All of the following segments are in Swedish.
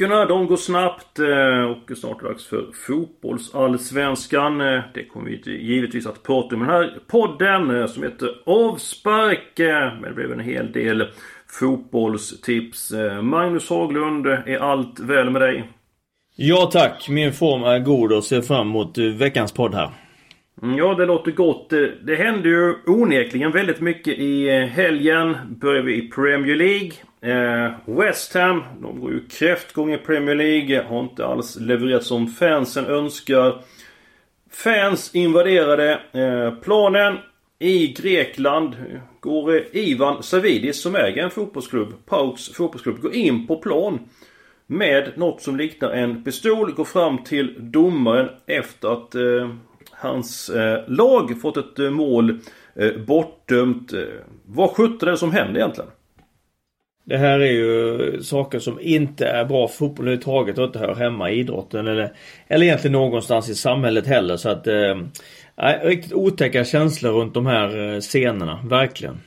Veckorna de går snabbt eh, och snart är dags för fotbollsallsvenskan. Eh, det kommer vi givetvis att prata om i den här podden eh, som heter Avspark. Men det blev en hel del fotbollstips. Magnus Haglund, är allt väl med dig? Ja tack, min form är god och ser fram emot veckans podd här. Mm, ja, det låter gott. Det hände ju onekligen väldigt mycket i helgen. Börjar vi i Premier League. Eh, West Ham, de går ju kräftgång i Premier League. Har inte alls levererat som fansen önskar. Fans invaderade eh, planen. I Grekland går eh, Ivan Savidis som äger en fotbollsklubb, Pauks fotbollsklubb, går in på plan. Med något som liknar en pistol, går fram till domaren efter att eh, hans eh, lag fått ett eh, mål eh, bortdömt. Eh, vad sjutton är det som händer egentligen? Det här är ju saker som inte är bra för fotboll överhuvudtaget och inte hör hemma i idrotten eller, eller egentligen någonstans i samhället heller så att eh, riktigt otäcka känslor runt de här eh, scenerna, verkligen.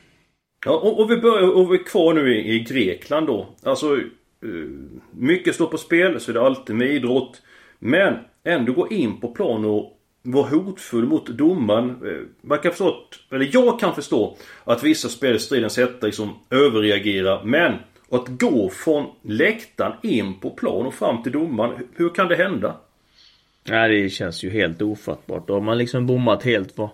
Ja, och, och vi börjar, och vi är kvar nu i, i Grekland då. Alltså, eh, mycket står på spel, så är det alltid med idrott. Men ändå gå in på plan och var hotfull mot domaren. Eh, man kan förstå, eller jag kan förstå att vissa spelare i stridens hetta liksom överreagerar. Men att gå från läktaren in på plan och fram till domaren. Hur kan det hända? Nej det känns ju helt ofattbart. Då har man liksom bommat helt vad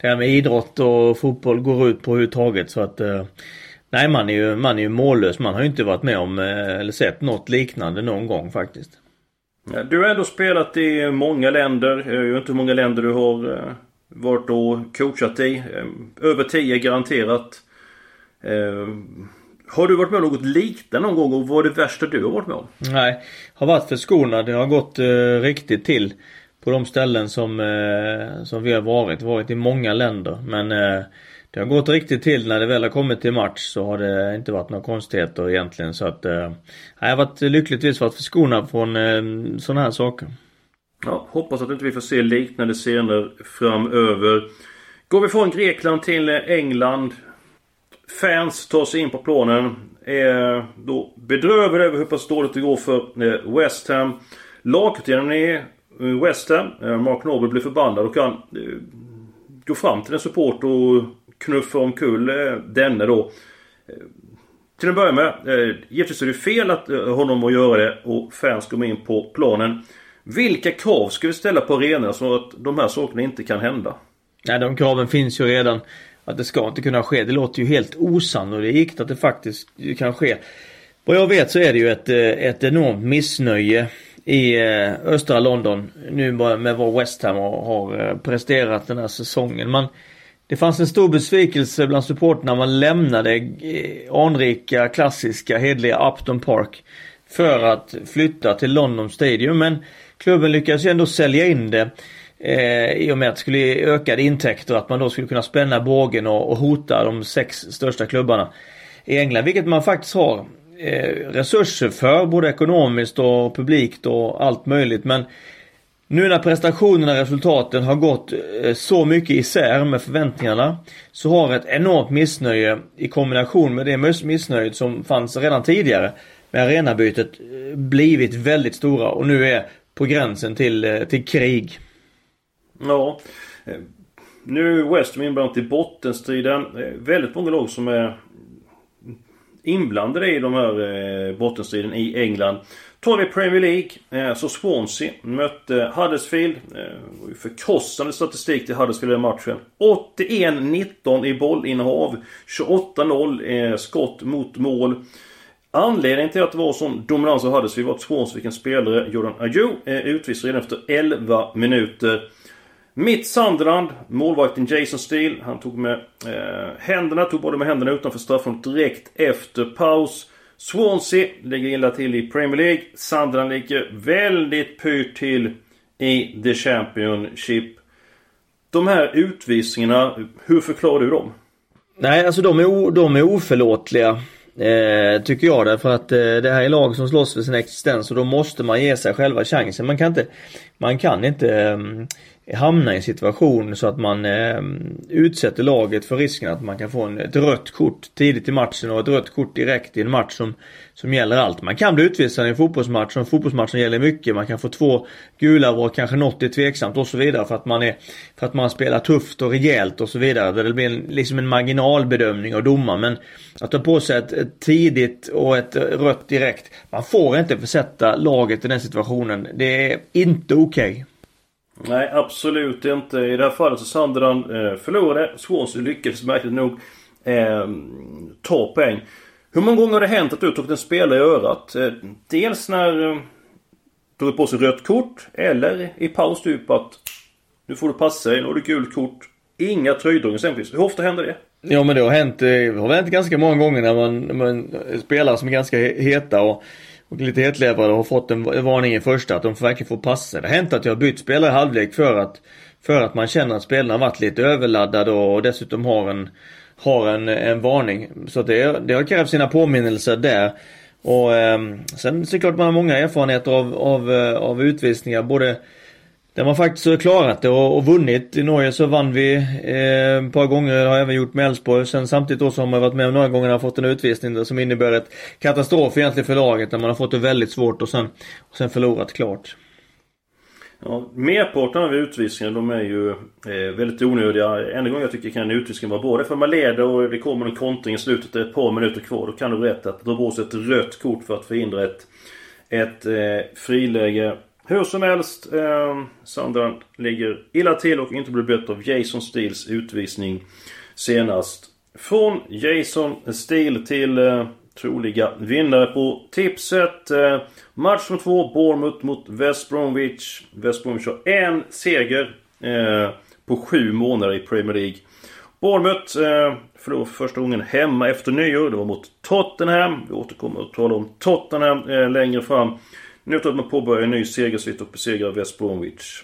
det här med idrott och fotboll går ut på överhuvudtaget så att eh, Nej man är ju, man är ju mållös. Man har ju inte varit med om eh, eller sett något liknande någon gång faktiskt. Du har ändå spelat i många länder. Jag vet inte hur många länder du har eh, varit och coachat i. Eh, över 10 garanterat. Eh, har du varit med om något liknande någon gång och vad är det värsta du har varit med om? Nej, har varit förskonad. Det har gått eh, riktigt till på de ställen som, eh, som vi har varit. Varit i många länder men eh, det har gått riktigt till när det väl har kommit till match så har det inte varit några konstigheter egentligen så att eh, Jag har varit lyckligtvis varit förskonad från eh, sådana här saker. Ja, hoppas att inte vi får se liknande scener framöver. Går vi från Grekland till England. Fans tar sig in på planen. Är då bedrövade över hur pass dåligt det går för eh, West Ham. Lagkaptenen i eh, West Ham, eh, Mark Noble, blir förbannad och kan gå fram till en support och knuffa omkull eh, denne då. Eh, till att börja med, eh, givetvis är det fel att eh, honom att göra det och fans kommer in på planen. Vilka krav ska vi ställa på arenorna så att de här sakerna inte kan hända? Nej, de kraven finns ju redan. Att det ska inte kunna ske. Det låter ju helt osannolikt att det faktiskt kan ske. Vad jag vet så är det ju ett, ett enormt missnöje i östra London nu med vad West Ham har presterat den här säsongen. Man, det fanns en stor besvikelse bland supporterna när man lämnade eh, anrika, klassiska, hedliga Upton Park. För att flytta till London Stadium. Men klubben lyckades ju ändå sälja in det. Eh, I och med att det skulle ge ökade intäkter. Att man då skulle kunna spänna bågen och, och hota de sex största klubbarna i England. Vilket man faktiskt har eh, resurser för. Både ekonomiskt och publikt och allt möjligt. Men nu när prestationerna och resultaten har gått eh, så mycket isär med förväntningarna så har ett enormt missnöje i kombination med det missnöjet som fanns redan tidigare med arenabytet eh, blivit väldigt stora och nu är på gränsen till, eh, till krig. Ja. Nu är West Ham inblandat i bottenstriden. Väldigt många lag som är inblandade i de här bottenstriden i England. Tar vi Premier League eh, så Swansea mötte Huddersfield. Eh, förkrossande statistik till Huddersfield i den matchen. 81-19 i bollinnehav. 28-0 eh, skott mot mål. Anledningen till att det var sån dominans av Huddersfield var att var fick en spelare. Jordan Ayew eh, utvisad redan efter 11 minuter. Mitt Sunderland, målvakten Jason Steele, han tog med eh, händerna, tog både med händerna utanför straffområdet direkt efter paus. Swansea ligger illa till i Premier League. Sunderland ligger väldigt pyrt till i The Championship. De här utvisningarna, hur förklarar du dem? Nej, alltså de är, de är oförlåtliga. Eh, tycker jag därför att eh, det här är lag som slåss för sin existens och då måste man ge sig själva chansen. Man kan inte, man kan inte eh, hamna i en situation så att man eh, utsätter laget för risken att man kan få en, ett rött kort tidigt i matchen och ett rött kort direkt i en match som, som gäller allt. Man kan bli utvisad i en fotbollsmatch och en fotbollsmatch som gäller mycket. Man kan få två gula och kanske något är tveksamt och så vidare för att man är för att man spelar tufft och rejält och så vidare. Där det blir en, liksom en marginalbedömning av domaren. Men att ta på sig ett, ett tidigt och ett rött direkt. Man får inte försätta laget i den situationen. Det är inte okej. Okay. Nej, absolut inte. I det här fallet så Sunderland eh, förlorade. Swansea lyckades märkligt nog eh, ta poäng. Hur många gånger har det hänt att du tagit en spelare i örat? Eh, dels när eh, tog på sig rött kort eller i paus typ att nu får du passa dig, nu har du gult kort. Inga tröjdragningar exempelvis. Hur ofta händer det? Ja men det har hänt, eh, det har hänt ganska många gånger när man, man eh, spelar som är ganska heta och och lite hetlevrade och har fått en varning i första att de verkligen får passa. Det har hänt att jag har bytt spelare i halvlek för att för att man känner att spelarna har varit lite överladdade och dessutom har en har en, en varning. Så det, det har krävt sina påminnelser där. Och eh, sen såklart man har många erfarenheter av, av, eh, av utvisningar. Både där man faktiskt har klarat det och, och vunnit. I Norge så vann vi eh, ett par gånger, har även gjort med Elfsborg. Sen samtidigt då så har man varit med om några gånger och fått en utvisning där, som innebär ett katastrof egentligen för laget. Där man har fått det väldigt svårt och sen, och sen förlorat klart. Ja, merparten av utvisningarna de är ju eh, väldigt onödiga. En gång jag tycker kan en utvisning vara bra. Det är för man leder och det kommer en kontring i slutet. Det är ett par minuter kvar. Då kan du berätta att dra på sig ett rött kort för att förhindra ett, ett eh, friläge. Hur som helst, eh, Sunderland ligger illa till och inte blir bättre av Jason Steels utvisning senast. Från Jason Steel till eh, troliga vinnare på tipset. Eh, match nummer två, Bournemouth mot West Bromwich. West Bromwich har en seger eh, på sju månader i Premier League. Bournemouth eh, förlorade första gången hemma efter nyår. Det var mot Tottenham. Vi återkommer att tala om Tottenham eh, längre fram. Nu tror att man påbörjar en ny segersvit och besegrar West Bromwich.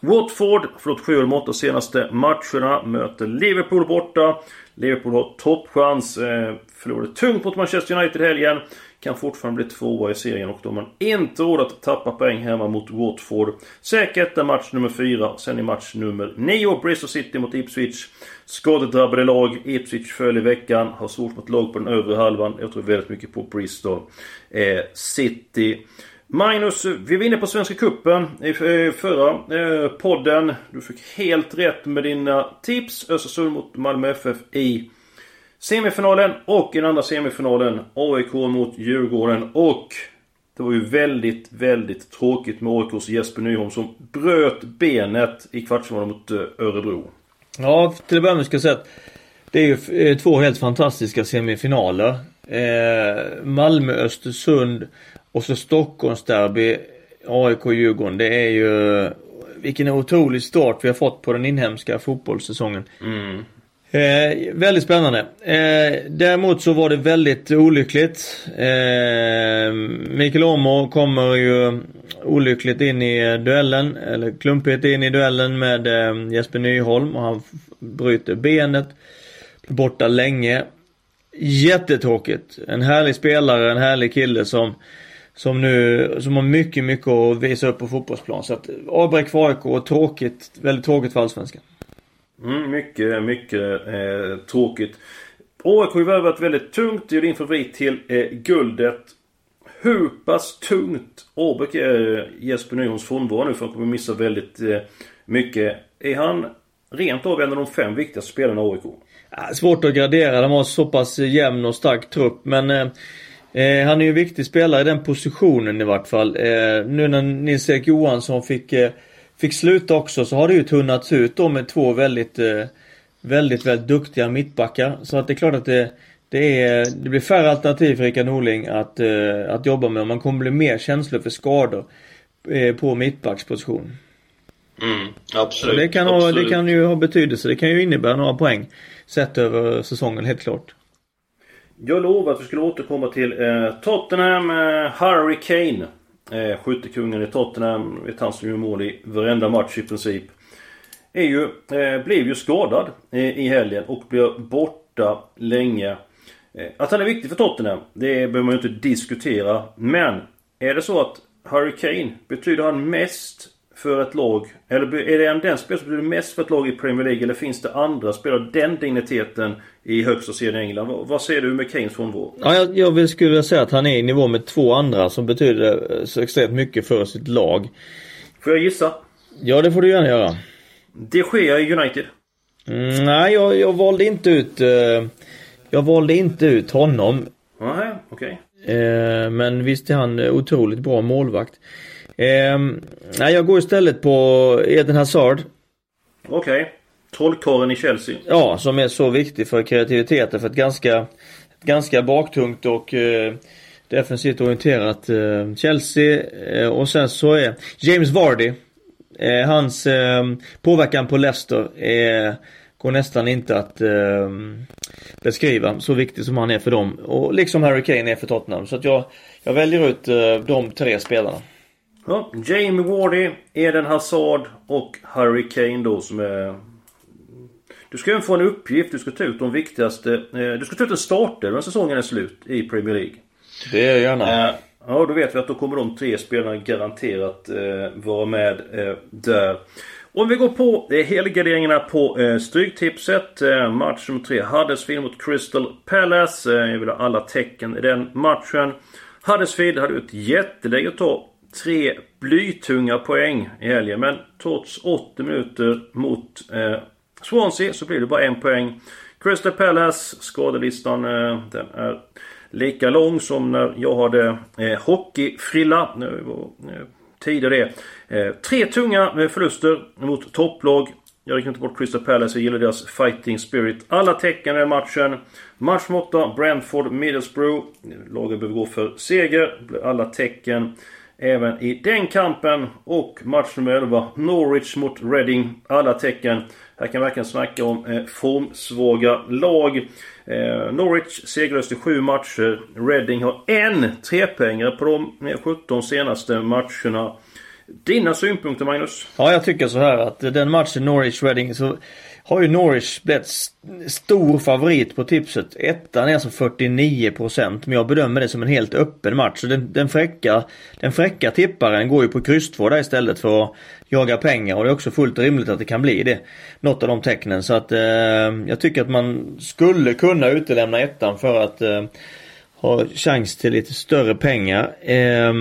Watford, förlåt 7 av de 8 senaste matcherna, möter Liverpool borta. Liverpool har toppchans. Eh, förlorade tungt mot Manchester United i helgen. Kan fortfarande bli tvåa i serien och då har man inte råd att tappa poäng hemma mot Watford. Säkert är match nummer 4. Sen i match nummer 9, Bristol City mot Ipswich. Skadedrabbade lag. Ipswich föll i veckan. Har svårt mot lag på den övre halvan. Jag tror väldigt mycket på Bristol eh, City. Magnus, vi var inne på Svenska Kuppen i eh, förra eh, podden. Du fick helt rätt med dina tips. Östersund mot Malmö FF i semifinalen. Och i den andra semifinalen AIK mot Djurgården. Och det var ju väldigt, väldigt tråkigt med AIKs Jesper Nyholm som bröt benet i kvartsfinalen mot eh, Örebro. Ja, till att börja med ska jag säga att det är ju två helt fantastiska semifinaler. Eh, Malmö-Östersund och så Stockholmsderby, AIK-Djurgården. Det är ju... Vilken otrolig start vi har fått på den inhemska fotbollssäsongen. Mm. Eh, väldigt spännande. Eh, däremot så var det väldigt olyckligt. Eh, Mikael Omo kommer ju olyckligt in i duellen, eller klumpigt in i duellen med eh, Jesper Nyholm och han bryter benet. Borta länge. Jättetråkigt. En härlig spelare, en härlig kille som som nu, som har mycket, mycket att visa upp på fotbollsplan. Så att avbräck för AIK och tråkigt, väldigt tråkigt för Allsvenskan. Mm, mycket, mycket eh, tråkigt. AIK har värvat väldigt tungt. Det är din favorit till eh, guldet. Hur pass tungt Åbäck är Jesper Nyholms frånvaro nu för han kommer missa väldigt eh, mycket. Är han rent av en av de fem viktigaste spelarna i AIK? Svårt att gradera. De har så pass jämn och stark trupp men eh, han är ju en viktig spelare i den positionen i vart fall. Eh, nu när Nils-Erik Johansson fick, eh, fick sluta också så har det ju tunnats ut då med två väldigt, eh, väldigt, väldigt duktiga mittbackar. Så att det är klart att det, Det, är, det blir färre alternativ för Rickard Norling att, eh, att jobba med man kommer bli mer känslig för skador eh, på mittbacksposition. Mm, absolut. Och det, kan absolut. ha, det kan ju ha betydelse. Det kan ju innebära några poäng sett över säsongen helt klart. Jag lovade att vi skulle återkomma till eh, Tottenham eh, Harry Kane. Eh, skyttekungen i Tottenham. Vet han som gör mål i varenda match i princip. Är ju, eh, blev ju skadad eh, i helgen och blev borta länge. Eh, att han är viktig för Tottenham, det behöver man ju inte diskutera. Men är det så att Harry Kane, betyder han mest för ett lag? Eller är det en den spelare som betyder mest för ett lag i Premier League? Eller finns det andra spelare den digniteten i högsta serien i England? Vad, ser du med Kanes frånvaro? Ja, jag, jag skulle säga att han är i nivå med två andra som betyder eh, så extremt mycket för sitt lag. Får jag gissa? Ja, det får du gärna göra. De Gea i United. Mm, nej, jag, jag valde inte ut eh, Jag valde inte ut honom. Nej, okej. Eh, men visst är han eh, otroligt bra målvakt. Eh, nej, jag går istället på Eden Hazard. Okej. Trollkarlen i Chelsea. Ja, som är så viktig för kreativiteten för ett ganska, ett ganska baktungt och eh, defensivt orienterat eh, Chelsea. Eh, och sen så är James Vardy, eh, hans eh, påverkan på Leicester är, går nästan inte att eh, beskriva. Så viktig som han är för dem. Och liksom Harry Kane är för Tottenham. Så att jag, jag väljer ut eh, de tre spelarna. Ja, Jamie Wardy, Eden Hazard och Harry Kane då som är... Du ska även få en uppgift. Du ska ta ut de viktigaste... Eh, du ska ta ut en starter när säsongen är slut i Premier League. Det gör jag gärna. Eh, ja, då vet vi att då kommer de tre spelarna garanterat eh, vara med eh, där. Om vi går på eh, helgarderingarna på eh, Stryktipset. Eh, match nummer tre. Huddersfield mot Crystal Palace. Eh, jag vill ha alla tecken i den matchen. Huddersfield hade ett jätteläge att ta tre blytunga poäng i helgen. Men trots 80 minuter mot eh, Swansea så blir det bara en poäng. Crystal Palace, skadelistan eh, den är lika lång som när jag hade eh, hockeyfrilla. Nu var eh, tider det. Eh, tre tunga eh, förluster mot topplag. Jag räknar inte bort Crystal Palace, jag gillar deras fighting spirit. Alla tecken i den matchen. Match 8, Brentford, Middlesbrough. Lagen behöver gå för seger. Alla tecken. Även i den kampen. Och match nummer 11, Norwich mot Reading. Alla tecken. Här kan vi verkligen snacka om eh, formsvaga lag. Eh, Norwich segerlöst i sju matcher. Reading har en trepoängare på de eh, 17 senaste matcherna. Dina synpunkter Magnus? Ja, jag tycker så här att den matchen Norwich-Reading så har ju Norwich blivit stor favorit på tipset. Ettan är alltså 49% men jag bedömer det som en helt öppen match. Så den, den, fräcka, den fräcka tipparen går ju på kryss 2 där istället för att jaga pengar och det är också fullt rimligt att det kan bli det. Något av de tecknen. Så att eh, jag tycker att man skulle kunna utelämna ettan för att eh, ha chans till lite större pengar. Eh,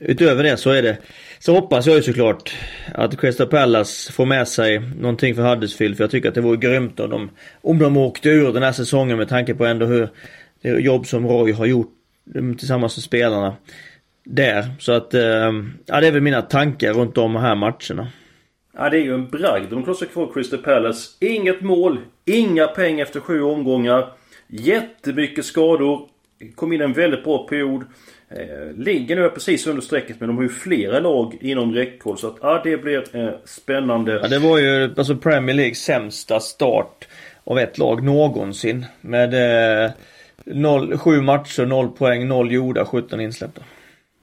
utöver det så är det så hoppas jag ju såklart att Crystal Palace får med sig någonting för Huddersfield. För jag tycker att det vore grymt om de, om de åkte ur den här säsongen med tanke på ändå hur det jobb som Roy har gjort mm, tillsammans med spelarna där. Så att, ehm, ja det är väl mina tankar runt de här matcherna. Ja, det är ju en bragd. De krossar kvar Crystal Palace. Inget mål, inga pengar efter sju omgångar. Jättemycket skador. Kom in en väldigt bra period. Eh, ligger nu precis under strecket men de har ju flera lag inom räckhåll. Så att ja, det blir eh, spännande. Ja, det var ju alltså Premier Leagues sämsta start av ett lag någonsin. Med eh, noll, sju matcher, noll poäng, noll gjorda, 17 insläppta.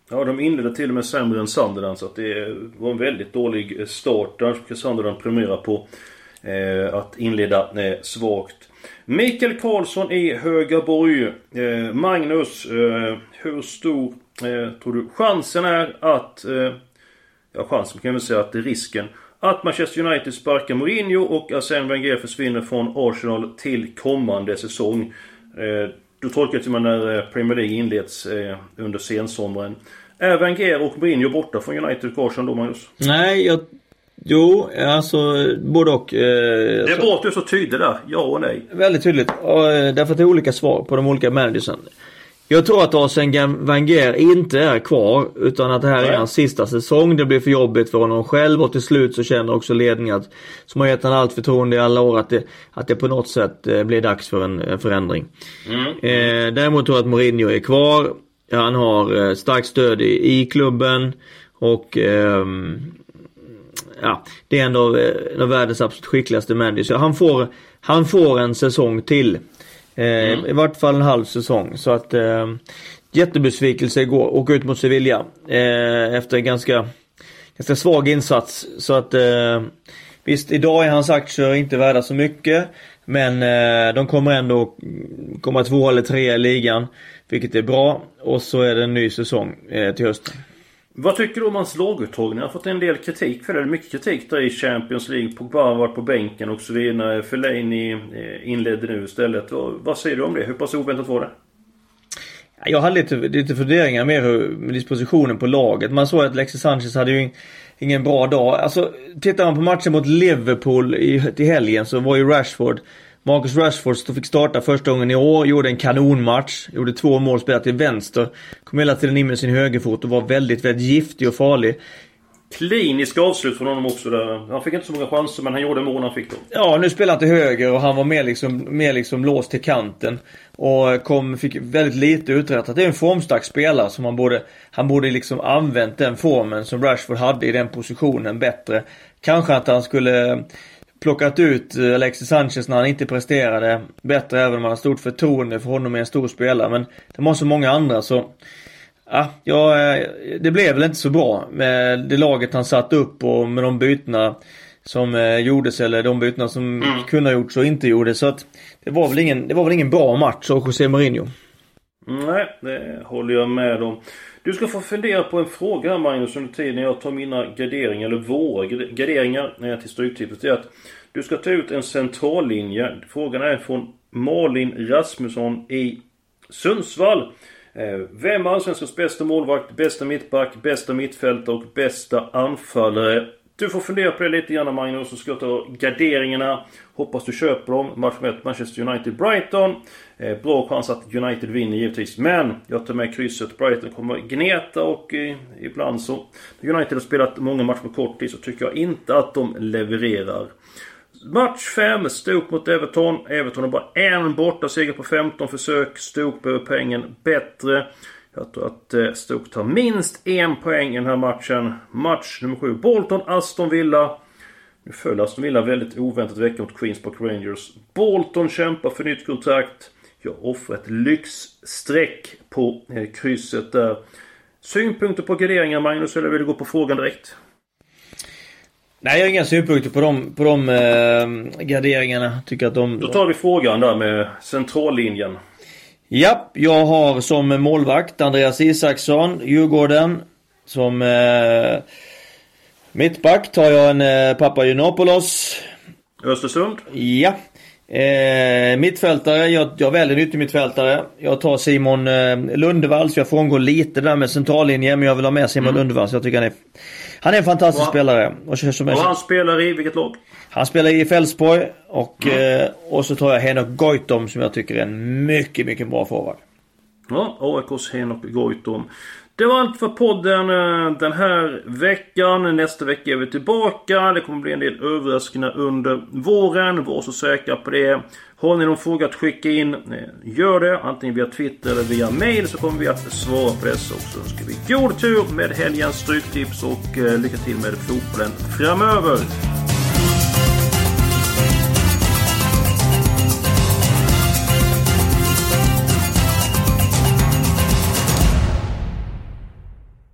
Ja, de inledde till och med sämre än Sunderland så att det var en väldigt dålig eh, start. Där ska Sunderland premiera på eh, att inleda eh, svagt. Mikael Karlsson i Högaborg. Eh, Magnus, eh, hur stor eh, tror du chansen är att... Eh, ja, chansen kan vi säga att det är risken. Att Manchester United sparkar Mourinho och Arsène Wenger försvinner från Arsenal till kommande säsong. Du då tolkar till man när eh, Premier League inleds eh, under sensommaren. Är Wenger och Mourinho borta från United och Arsenal då Magnus? Nej, jag... Jo, alltså både och. Eh, Det du är så tydlig där. Ja och nej. Väldigt tydligt. Och, eh, därför att det är olika svar på de olika managersen. Jag tror att Arsene Wenger inte är kvar utan att det här är hans sista säsong. Det blir för jobbigt för honom själv och till slut så känner också ledningen att, som har gett honom allt förtroende i alla år att det, att det på något sätt eh, blir dags för en, en förändring. Eh, däremot tror jag att Mourinho är kvar. Han har eh, starkt stöd i, i klubben och ehm, ja, det är en av, eh, en av världens absolut skickligaste managers. Han får, han får en säsong till. Eh, I vart fall en halv säsong. Så att eh, jättebesvikelse igår. Åka ut mot Sevilla. Eh, efter en ganska, ganska svag insats. Så att eh, visst, idag är hans aktier inte värda så mycket. Men eh, de kommer ändå komma två eller tre i ligan. Vilket är bra. Och så är det en ny säsong eh, till hösten. Vad tycker du om hans laguttagning? Han har fått en del kritik för det. Mycket kritik där i Champions League. Pogba har varit på bänken och så vidare. Fellaini eh, inledde nu istället. Vad, säger du om det? Hur pass oväntat var det? Jag hade lite, lite funderingar mer hur, med dispositionen på laget. Man såg att Alexis Sanchez hade ju ingen bra dag. Alltså, tittar man på matchen mot Liverpool i, i helgen så var ju Rashford Marcus Rashford fick starta första gången i år, gjorde en kanonmatch. Gjorde två mål, spelat till vänster. Kom hela tiden in med sin högerfot och var väldigt, väldigt giftig och farlig. Klinisk avslut från honom också där. Han fick inte så många chanser men han gjorde mål han fick då. Ja, nu spelar han till höger och han var mer liksom, mer liksom låst till kanten. Och kom, fick väldigt lite uträttat. Det är en formstark spelare som han borde, han borde liksom använt den formen som Rashford hade i den positionen bättre. Kanske att han skulle plockat ut eh, Alexis Sanchez när han inte presterade bättre även om han har stort förtroende för honom är en stor spelare. Men det var så många andra så Ja, eh, det blev väl inte så bra med det laget han satt upp och med de bytena som eh, gjordes eller de bytena som kunde ha gjorts och inte gjordes. Så att det var väl ingen, det var väl ingen bra match av José Mourinho. Nej, det håller jag med om. Du ska få fundera på en fråga här Magnus under tiden jag tar mina garderingar, eller våra garderingar, till Stryktipset. Det är att du ska ta ut en centrallinje. Frågan är från Malin Rasmusson i Sundsvall. Eh, vem är Allsvenskans bästa målvakt, bästa mittback, bästa mittfältare och bästa anfallare? Du får fundera på det lite grann Magnus, så ska jag ta garderingarna. Hoppas du köper dem. Match 1 Manchester United-Brighton. Eh, bra chans att United vinner givetvis. Men jag tar med krysset. Brighton kommer gneta och eh, ibland så... När United har spelat många matcher på kort tid så tycker jag inte att de levererar. Match 5, Stoke mot Everton. Everton har bara en borta seger på 15 försök. Stoke behöver poängen bättre. Jag tror att eh, Stoke tar minst en poäng i den här matchen. Match nummer 7, Bolton-Aston Villa. Nu föll Aston Villa väldigt oväntat vecka mot Queens Park Rangers. Bolton kämpar för nytt kontrakt. Jag offrar ett lyxstreck på eh, krysset där. Synpunkter på graderingar Magnus, eller vill du gå på frågan direkt? Nej, jag har inga synpunkter på de, på de eh, graderingarna. Tycker att de... Då tar vi frågan där med centrallinjen. Ja, jag har som målvakt Andreas Isaksson, Djurgården. Som eh, mittback tar jag en eh, Papagiannopoulos. Östersund. Ja. Eh, mittfältare, jag, jag väljer nyttig mittfältare. Jag tar Simon eh, Lundevall, så jag frångår lite där med centrallinjen. Men jag vill ha med Simon Lundevall, så jag tycker han är... Han är en fantastisk Va? spelare. Och som en, Och han spelar i vilket lag? han spelar i Fälsborg och, eh, och så tar jag Henok Goitom som jag tycker är en mycket, mycket bra forward. Ja, AIKs Henok Goitom. Det var allt för podden eh, den här veckan. Nästa vecka är vi tillbaka. Det kommer bli en del överraskningar under våren. Var så säkra på det. Har ni någon fråga att skicka in, eh, gör det. Antingen via Twitter eller via mail så kommer vi att svara på dessa. Och så önskar vi god tur med helgens stryktips och eh, lycka till med fotbollen framöver.